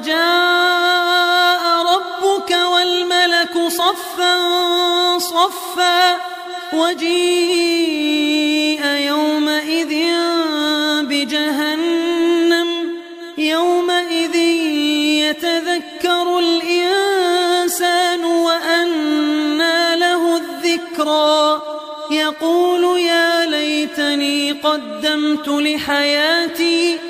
وجاء ربك والملك صفا صفا وجيء يومئذ بجهنم يومئذ يتذكر الإنسان وأنى له الذكرى يقول يا ليتني قدمت لحياتي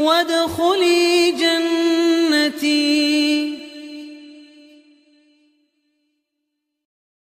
وادخلي جنتي.